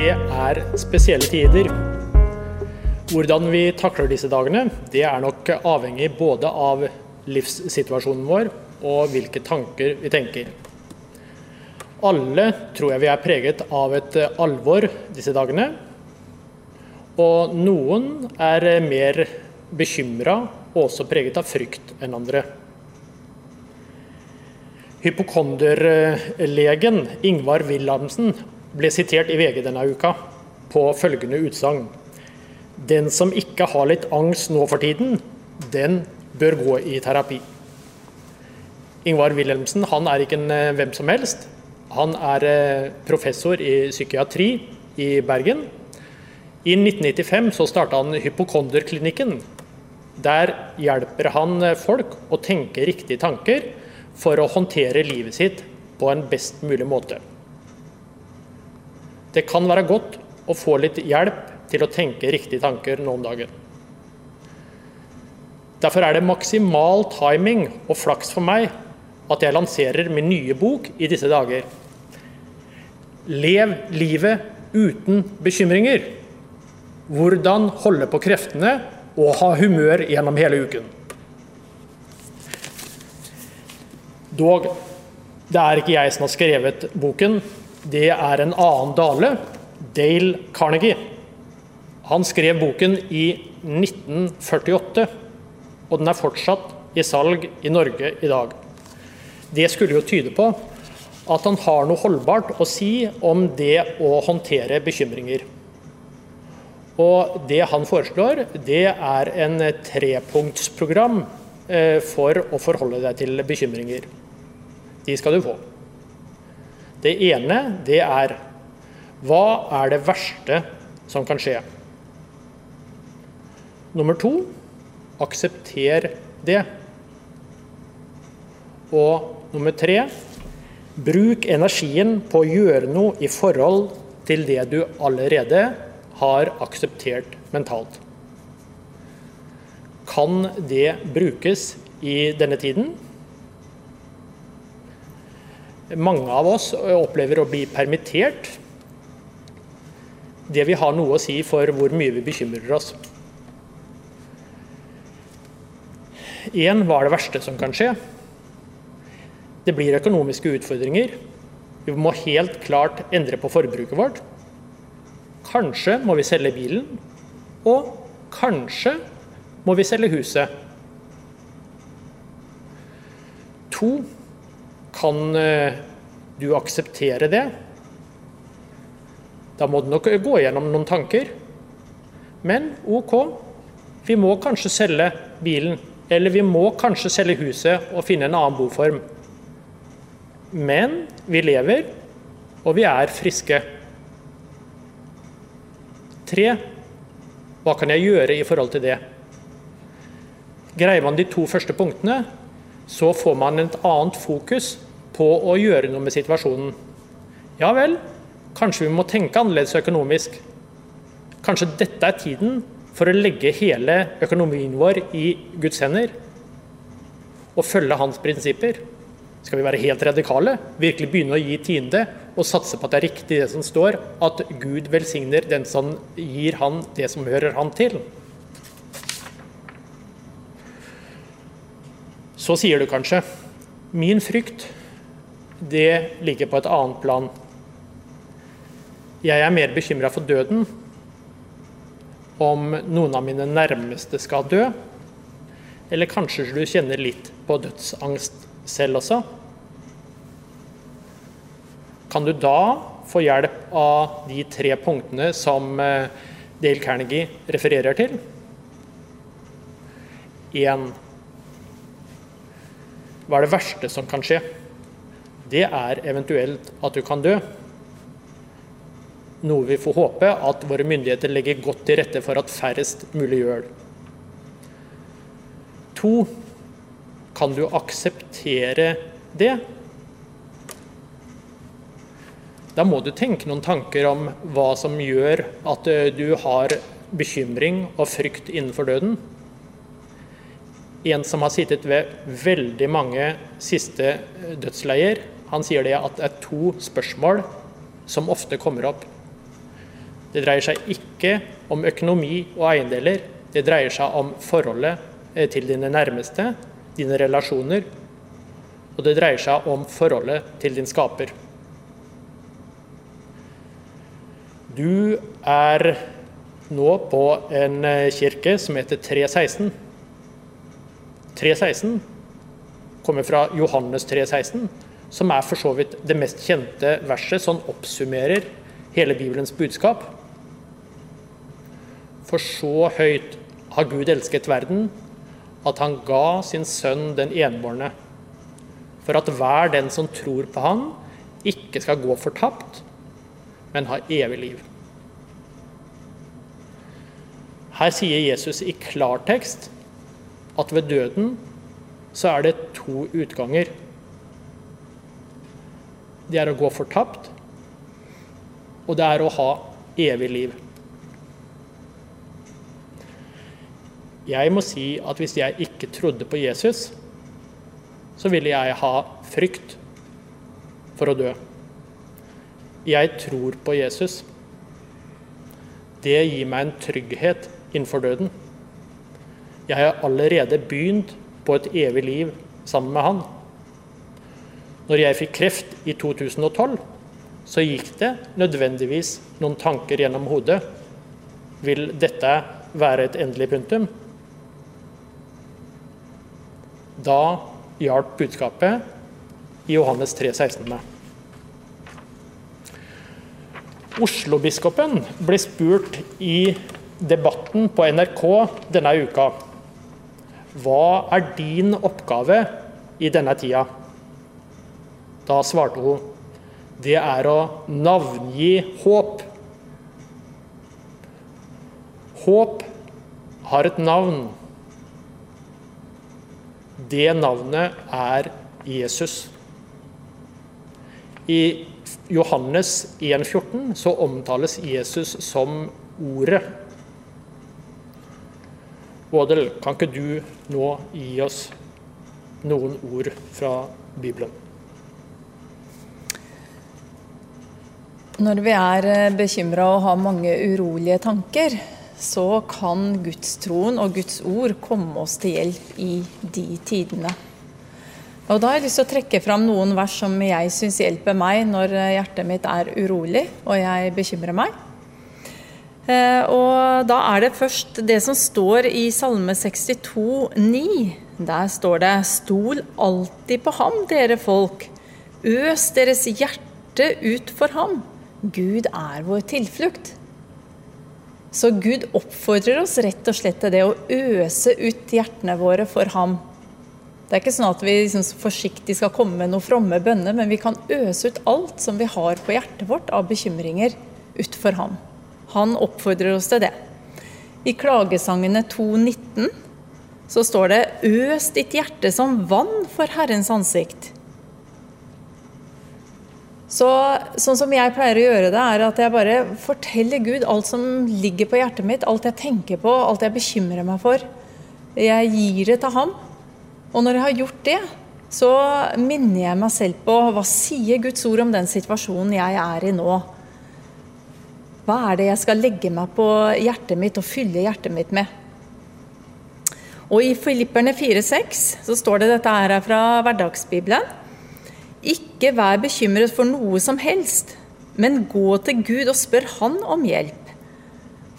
Det er spesielle tider. Hvordan vi takler disse dagene, det er nok avhengig både av livssituasjonen vår og hvilke tanker vi tenker. Alle tror jeg vi er preget av et alvor disse dagene. Og noen er mer bekymra og også preget av frykt enn andre. Hypokonderlegen Ingvar Wilhelmsen ble sitert i VG denne uka på følgende utsagn. Den som ikke har litt angst nå for tiden, den bør gå i terapi. Ingvar Wilhelmsen han er ikke en eh, hvem som helst. Han er eh, professor i psykiatri i Bergen. I 1995 så starta han Hypokonderklinikken. Der hjelper han eh, folk å tenke riktige tanker for å håndtere livet sitt på en best mulig måte. Det kan være godt å få litt hjelp til å tenke riktige tanker nå om dagen. Derfor er det maksimal timing og flaks for meg at jeg lanserer min nye bok i disse dager. Lev livet uten bekymringer. Hvordan holde på kreftene og ha humør gjennom hele uken. Dog, det er ikke jeg som har skrevet boken. Det er en annen Dale, Dale Carnegie. Han skrev boken i 1948, og den er fortsatt i salg i Norge i dag. Det skulle jo tyde på at han har noe holdbart å si om det å håndtere bekymringer. Og det han foreslår, det er en trepunktsprogram eh, for å forholde deg til bekymringer. De skal du få. Det ene, det er hva er det verste som kan skje? Nummer to aksepter det. Og nummer tre bruk energien på å gjøre noe i forhold til det du allerede har akseptert mentalt. Kan det brukes i denne tiden? Mange av oss opplever å bli permittert. Det vil ha noe å si for hvor mye vi bekymrer oss. Én, hva er det verste som kan skje? Det blir økonomiske utfordringer. Vi må helt klart endre på forbruket vårt. Kanskje må vi selge bilen. Og kanskje må vi selge huset. To, kan eh, du akseptere det? Da må du nok gå gjennom noen tanker. Men OK, vi må kanskje selge bilen. Eller vi må kanskje selge huset og finne en annen boform. Men vi lever, og vi er friske. Tre. Hva kan jeg gjøre i forhold til det? Greier man de to første punktene, så får man et annet fokus på å gjøre noe med situasjonen. Ja vel, kanskje vi må tenke annerledes økonomisk. Kanskje dette er tiden for å legge hele økonomien vår i Guds hender og følge hans prinsipper. Skal vi være helt radikale, virkelig begynne å gi tiende og satse på at det er riktig det som står, at Gud velsigner den som gir han det som hører han til? Så sier du kanskje min frykt, det ligger på et annet plan. Jeg er mer bekymra for døden, om noen av mine nærmeste skal dø. Eller kanskje du kjenner litt på dødsangst selv også. Kan du da få hjelp av de tre punktene som eh, Dale Carnegie refererer til? 1. Hva er det verste som kan skje? Det er eventuelt at du kan dø. Noe vi får håpe at våre myndigheter legger godt til rette for at færrest mulig gjør. To, kan du akseptere det? Da må du tenke noen tanker om hva som gjør at du har bekymring og frykt innenfor døden en som har sittet ved veldig mange siste dødsleier, han sier det at det er to spørsmål som ofte kommer opp. Det dreier seg ikke om økonomi og eiendeler. Det dreier seg om forholdet eh, til dine nærmeste, dine relasjoner. Og det dreier seg om forholdet til din skaper. Du er nå på en eh, kirke som heter 316. 316 kommer fra Johannes 316, som er for så vidt det mest kjente verset som oppsummerer hele Bibelens budskap. For så høyt har Gud elsket verden, at han ga sin sønn den enbårne, for at hver den som tror på han, ikke skal gå fortapt, men ha evig liv. Her sier Jesus i klartekst at ved døden så er det to utganger. Det er å gå fortapt, og det er å ha evig liv. Jeg må si at hvis jeg ikke trodde på Jesus, så ville jeg ha frykt for å dø. Jeg tror på Jesus. Det gir meg en trygghet innenfor døden. Jeg har allerede begynt på et evig liv sammen med han. Når jeg fikk kreft i 2012, så gikk det nødvendigvis noen tanker gjennom hodet. Vil dette være et endelig punktum? Da hjalp budskapet i Johannes 3, 16 meg. Oslo-biskopen ble spurt i debatten på NRK denne uka hva er din oppgave i denne tida? Da svarte hun det er å navngi håp. Håp har et navn. Det navnet er Jesus. I Johannes 1,14 så omtales Jesus som Ordet. Bådel, kan ikke du nå gi oss noen ord fra Bibelen? Når vi er eh, bekymra og har mange urolige tanker, så kan gudstroen og Guds ord komme oss til hjelp i de tidene. Og Da har jeg lyst til å trekke fram noen vers som jeg syns hjelper meg når eh, hjertet mitt er urolig og jeg bekymrer meg. Eh, og da er det først det som står i Salme 62, 62,9. Der står det Stol alltid på ham, dere folk. Øs deres hjerte ut for ham. Gud er vår tilflukt. Så Gud oppfordrer oss rett og slett til det å øse ut hjertene våre for ham. Det er ikke sånn at vi liksom forsiktig skal komme med noen fromme bønner, men vi kan øse ut alt som vi har på hjertet vårt av bekymringer, utfor ham. Han oppfordrer oss til det. I klagesangene 2.19 så står det 'Øs ditt hjerte som vann for Herrens ansikt'. Så, sånn som jeg pleier å gjøre det, er at jeg bare forteller Gud alt som ligger på hjertet mitt, alt jeg tenker på, alt jeg bekymrer meg for. Jeg gir det til ham. Og når jeg har gjort det, så minner jeg meg selv på hva sier Guds ord om den situasjonen jeg er i nå. Hva er det jeg skal legge meg på hjertet mitt og fylle hjertet mitt med? Og I Filipperne 4,6 så står det dette her fra hverdagsbibelen. Ikke vær bekymret for noe som helst, men gå til Gud og spør Han om hjelp.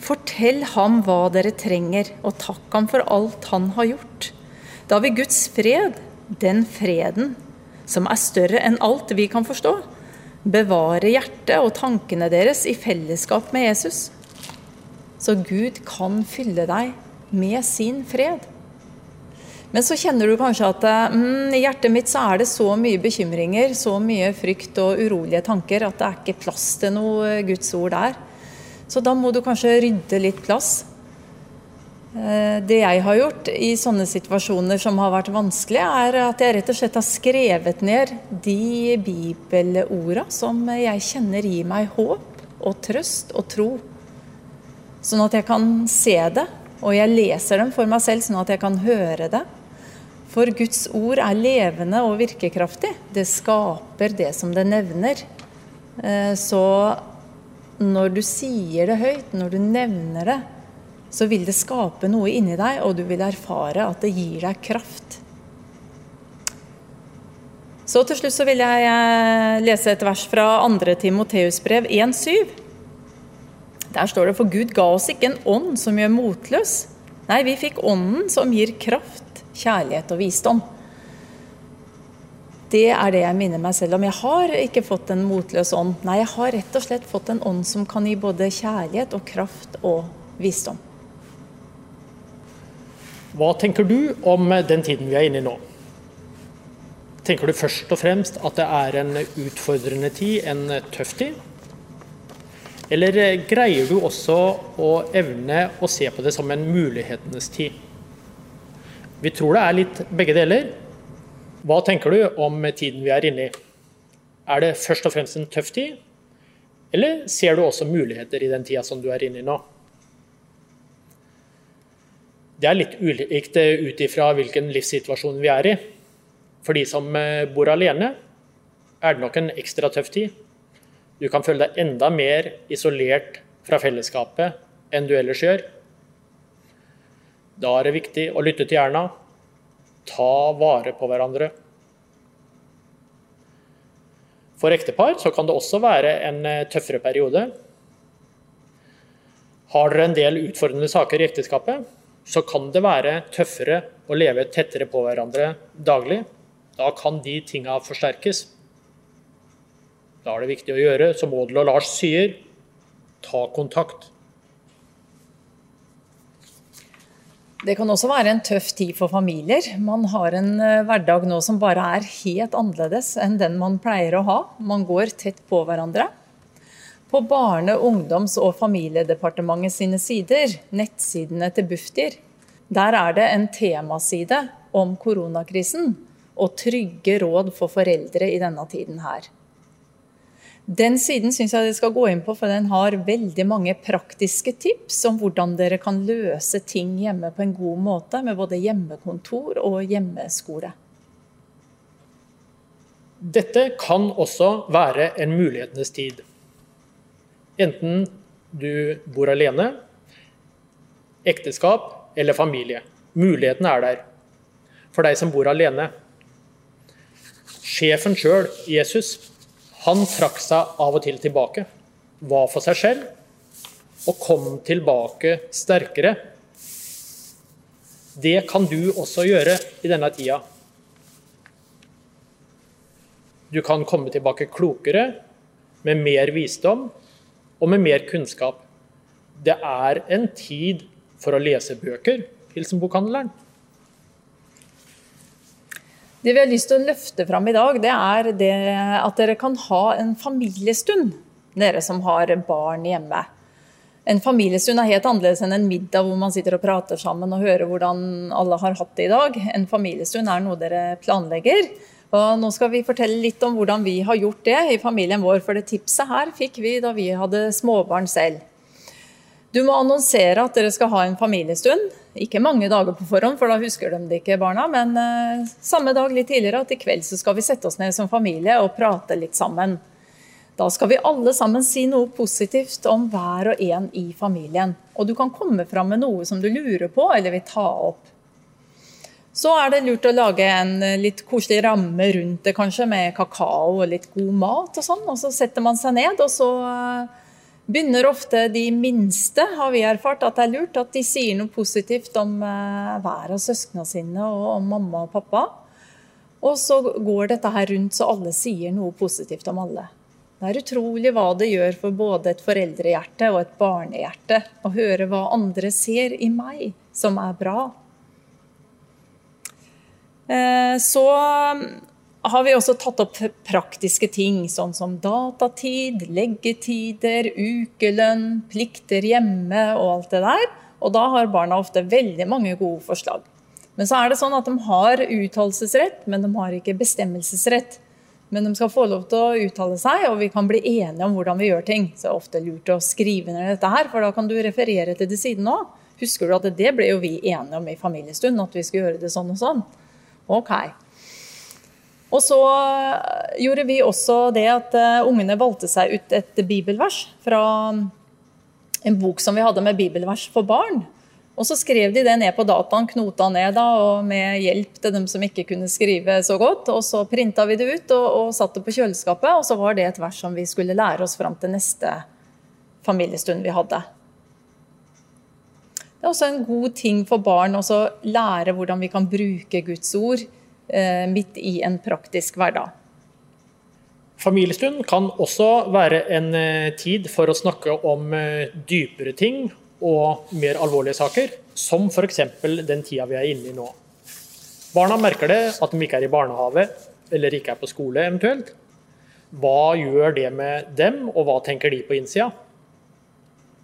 Fortell ham hva dere trenger, og takk ham for alt han har gjort. Da vil Guds fred, den freden som er større enn alt vi kan forstå, bevare hjertet og tankene deres i fellesskap med Jesus. Så Gud kan fylle deg med sin fred. Men så kjenner du kanskje at mm, i hjertet mitt så er det så mye bekymringer, så mye frykt og urolige tanker at det er ikke plass til noe Guds ord der. Så da må du kanskje rydde litt plass. Eh, det jeg har gjort i sånne situasjoner som har vært vanskelige, er at jeg rett og slett har skrevet ned de bibelorda som jeg kjenner gir meg håp og trøst og tro. Sånn at jeg kan se det, og jeg leser dem for meg selv sånn at jeg kan høre det. For Guds ord er levende og virkekraftig. Det skaper det som det nevner. Eh, så når du sier det høyt, når du nevner det, så vil det skape noe inni deg, og du vil erfare at det gir deg kraft. Så til slutt så vil jeg eh, lese et vers fra 2. Timoteus brev 1,7. Der står det for Gud ga oss ikke en ånd som gjør motløs. Nei, vi fikk ånden som gir kraft, kjærlighet og visdom. Det er det jeg minner meg selv om. Jeg har ikke fått en motløs ånd. Nei, jeg har rett og slett fått en ånd som kan gi både kjærlighet og kraft og visdom. Hva tenker du om den tiden vi er inne i nå? Tenker du først og fremst at det er en utfordrende tid, en tøff tid? Eller greier du også å evne å se på det som en mulighetenes tid? Vi tror det er litt begge deler. Hva tenker du om tiden vi er inne i? Er det først og fremst en tøff tid, eller ser du også muligheter i den tida som du er inne i nå? Det er litt ulikt eh, ut ifra hvilken livssituasjon vi er i. For de som eh, bor alene, er det nok en ekstra tøff tid. Du kan føle deg enda mer isolert fra fellesskapet enn du ellers gjør. Da er det viktig å lytte til hjerna, ta vare på hverandre. For ektepar kan det også være en eh, tøffere periode. Har dere en del utfordrende saker i ekteskapet, så kan det være tøffere å leve tettere på hverandre daglig. Da kan de tinga forsterkes. Da er det viktig å gjøre som Odel og Lars sier, ta kontakt. Det kan også være en tøff tid for familier. Man har en eh, hverdag nå som bare er helt annerledes enn den man pleier å ha. Man går tett på hverandre. På Barne-, ungdoms- og familiedepartementet sine sider, nettsidene til Bufdir, der er det en temaside om koronakrisen og trygge råd for foreldre i denne tiden her. Den siden syns jeg dere skal gå inn på, for den har veldig mange praktiske tips om hvordan dere kan løse ting hjemme på en god måte, med både hjemmekontor og hjemmeskole. Dette kan også være en mulighetenes tid. Enten du bor alene, ekteskap eller familie. Muligheten er der for deg som bor alene. Sjefen sjøl, Jesus, han trakk seg av og til tilbake. Var for seg selv og kom tilbake sterkere. Det kan du også gjøre i denne tida. Du kan komme tilbake klokere, med mer visdom og med mer kunnskap. Det er en tid for å lese bøker, hilsen bokhandleren. Det vi har lyst til å løfte fram i dag, det er det at dere kan ha en familiestund, dere som har barn hjemme. En familiestund er helt annerledes enn en middag hvor man sitter og prater sammen og hører hvordan alle har hatt det i dag. En familiestund er noe dere planlegger. Og nå skal vi fortelle litt om hvordan vi har gjort det i familien vår. For det tipset her fikk vi da vi hadde småbarn selv. Du må annonsere at dere skal ha en familiestund. Ikke mange dager på forhånd, for da husker de det ikke, barna. Men eh, samme dag litt tidligere at i kveld så skal vi sette oss ned som familie og prate litt sammen. Da skal vi alle sammen si noe positivt om hver og en i familien. Og du kan komme fram med noe som du lurer på eller vil ta opp. Så er det lurt å lage en eh, litt koselig ramme rundt det, kanskje, med kakao og litt god mat og sånn. Og så setter man seg ned, og så eh, begynner ofte de minste, har vi erfart, at det er lurt at de sier noe positivt om eh, hver av søsknene sine og om mamma og pappa. Og så går dette her rundt så alle sier noe positivt om alle. Det er utrolig hva det gjør for både et foreldrehjerte og et barnehjerte å høre hva andre ser i meg som er bra. Eh, så har vi også tatt opp praktiske ting, sånn som datatid, leggetider, ukelønn, plikter hjemme og alt det der. Og da har barna ofte veldig mange gode forslag. Men så er det sånn at de har uttalelsesrett, men de har ikke bestemmelsesrett. Men de skal få lov til å uttale seg, og vi kan bli enige om hvordan vi gjør ting. Så det er ofte lurt å skrive ned dette her, for da kan du referere til det siden òg. Husker du at det ble jo vi enige om i familiestund, at vi skulle gjøre det sånn og sånn. Ok. Og så eh, gjorde vi også det at eh, ungene valgte seg ut et bibelvers fra en bok som vi hadde med bibelvers for barn. Og så skrev de det ned på dataen, knota ned da, og med hjelp til dem som ikke kunne skrive så godt. Og så printa vi det ut og, og satte det på kjøleskapet, og så var det et vers som vi skulle lære oss fram til neste familiestund vi hadde. Det er også en god ting for barn å lære hvordan vi kan bruke Guds ord midt i en praktisk hverdag. Familiestund kan også være en eh, tid for å snakke om eh, dypere ting og mer alvorlige saker, som f.eks. den tida vi er inne i nå. Barna merker det at de ikke er i barnehage eller ikke er på skole eventuelt. Hva gjør det med dem, og hva tenker de på innsida?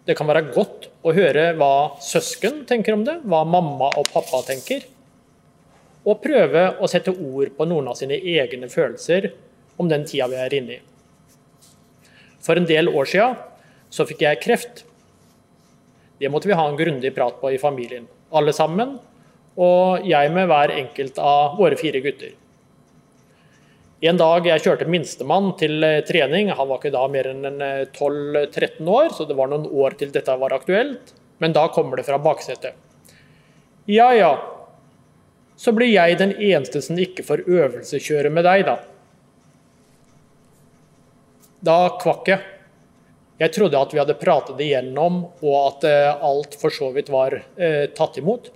Det kan være godt å høre hva søsken tenker om det, hva mamma og pappa tenker og prøve å sette ord på noen av sine egne følelser om den tida vi er inne i. For en del år sia så fikk jeg kreft. Det måtte vi ha en grundig prat på i familien, alle sammen, og jeg med hver enkelt av våre fire gutter. En dag jeg kjørte minstemann til eh, trening, han var ikke da mer enn 12-13 eh, år, så det var noen år til dette var aktuelt, men da kommer det fra baksetet. Ja ja, så blir jeg den eneste som ikke får øvelseskjøre med deg, da. Da kvakk jeg. Jeg trodde at vi hadde pratet igjennom, og at eh, alt for så vidt var eh, tatt imot.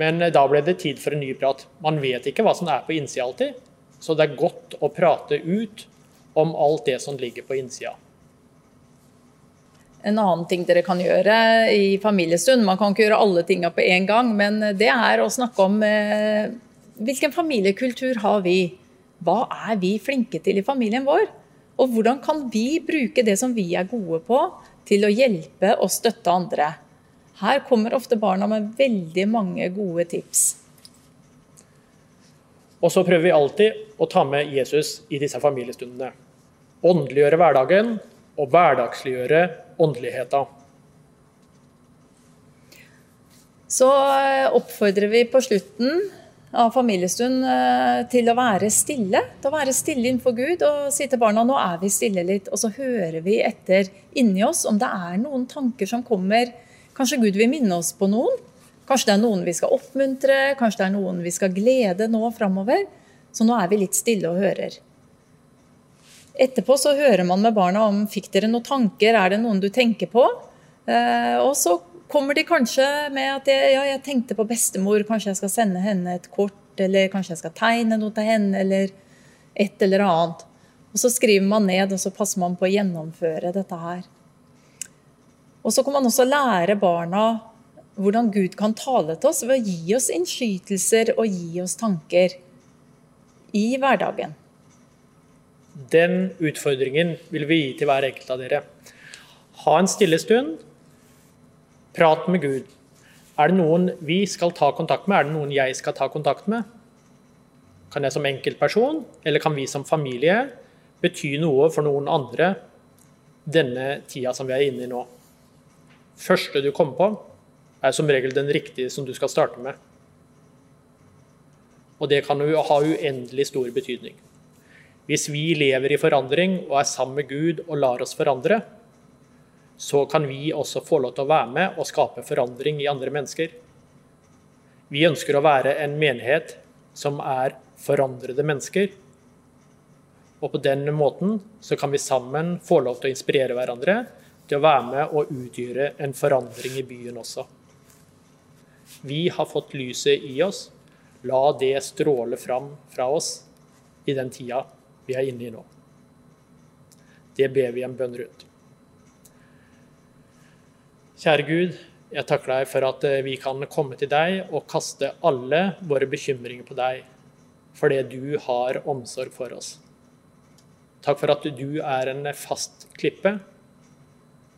Men eh, da ble det tid for en ny prat. Man vet ikke hva som er på innsida alltid, så det er godt å prate ut om alt det som ligger på innsida. En annen ting dere kan gjøre i familiestund, man kan ikke gjøre alle tinga på en gang, men det er å snakke om eh, hvilken familiekultur har vi? Hva er vi flinke til i familien vår? Og hvordan kan vi bruke det som vi er gode på, til å hjelpe og støtte andre? Her kommer ofte barna med veldig mange gode tips. Og så prøver vi alltid å ta med Jesus i disse familiestundene. Åndeliggjøre hverdagen og hverdagsliggjøre åndeligheta. Så eh, oppfordrer vi på slutten av familiestund eh, til å være stille. Til å være stille innenfor Gud og si til barna nå er vi stille litt. Og så hører vi etter inni oss om det er noen tanker som kommer. Kanskje Gud vil minne oss på noen. Kanskje det er noen vi skal oppmuntre, kanskje det er noen vi skal glede nå framover. Så nå er vi litt stille og hører. Etterpå så hører man med barna om fikk dere noen tanker, er det noen du tenker på? Eh, og så kommer de kanskje med at ja, jeg tenkte på bestemor, kanskje jeg skal sende henne et kort, eller kanskje jeg skal tegne noe til henne, eller et eller annet. Og så skriver man ned, og så passer man på å gjennomføre dette her. Og så kan man også lære barna hvordan Gud kan tale til oss ved å gi oss innskytelser og gi oss tanker i hverdagen. Den utfordringen vil vi gi til hver enkelt av dere. Ha en stille stund. Prat med Gud. Er det noen vi skal ta kontakt med? Er det noen jeg skal ta kontakt med? Kan jeg som enkeltperson, eller kan vi som familie, bety noe for noen andre denne tida som vi er inne i nå? Første du kommer på, er som regel den riktige som du skal starte med. Og det kan jo ha uendelig stor betydning. Hvis vi lever i forandring og er sammen med Gud og lar oss forandre, så kan vi også få lov til å være med og skape forandring i andre mennesker. Vi ønsker å være en menighet som er forandrede mennesker. Og på den måten så kan vi sammen få lov til å inspirere hverandre til å være med og utgjøre en forandring i byen også. Vi har fått lyset i oss. La det stråle fram fra oss i den tida vi er inne i nå. Det ber vi en bønn rundt. Kjære Gud, jeg takker deg for at eh, vi kan komme til deg og kaste alle våre bekymringer på deg, fordi du har omsorg for oss. Takk for at du er en fast klippe.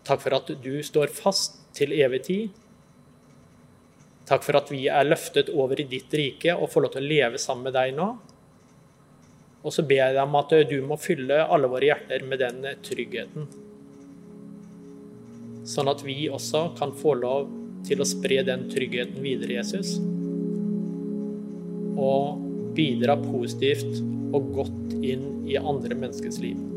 Takk for at du står fast til evig tid. Takk for at vi er løftet over i ditt rike og får lov til å leve sammen med deg nå. Og så ber jeg deg om at du må fylle alle våre hjerter med den tryggheten. Sånn at vi også kan få lov til å spre den tryggheten videre, Jesus. Og bidra positivt og godt inn i andre menneskers liv.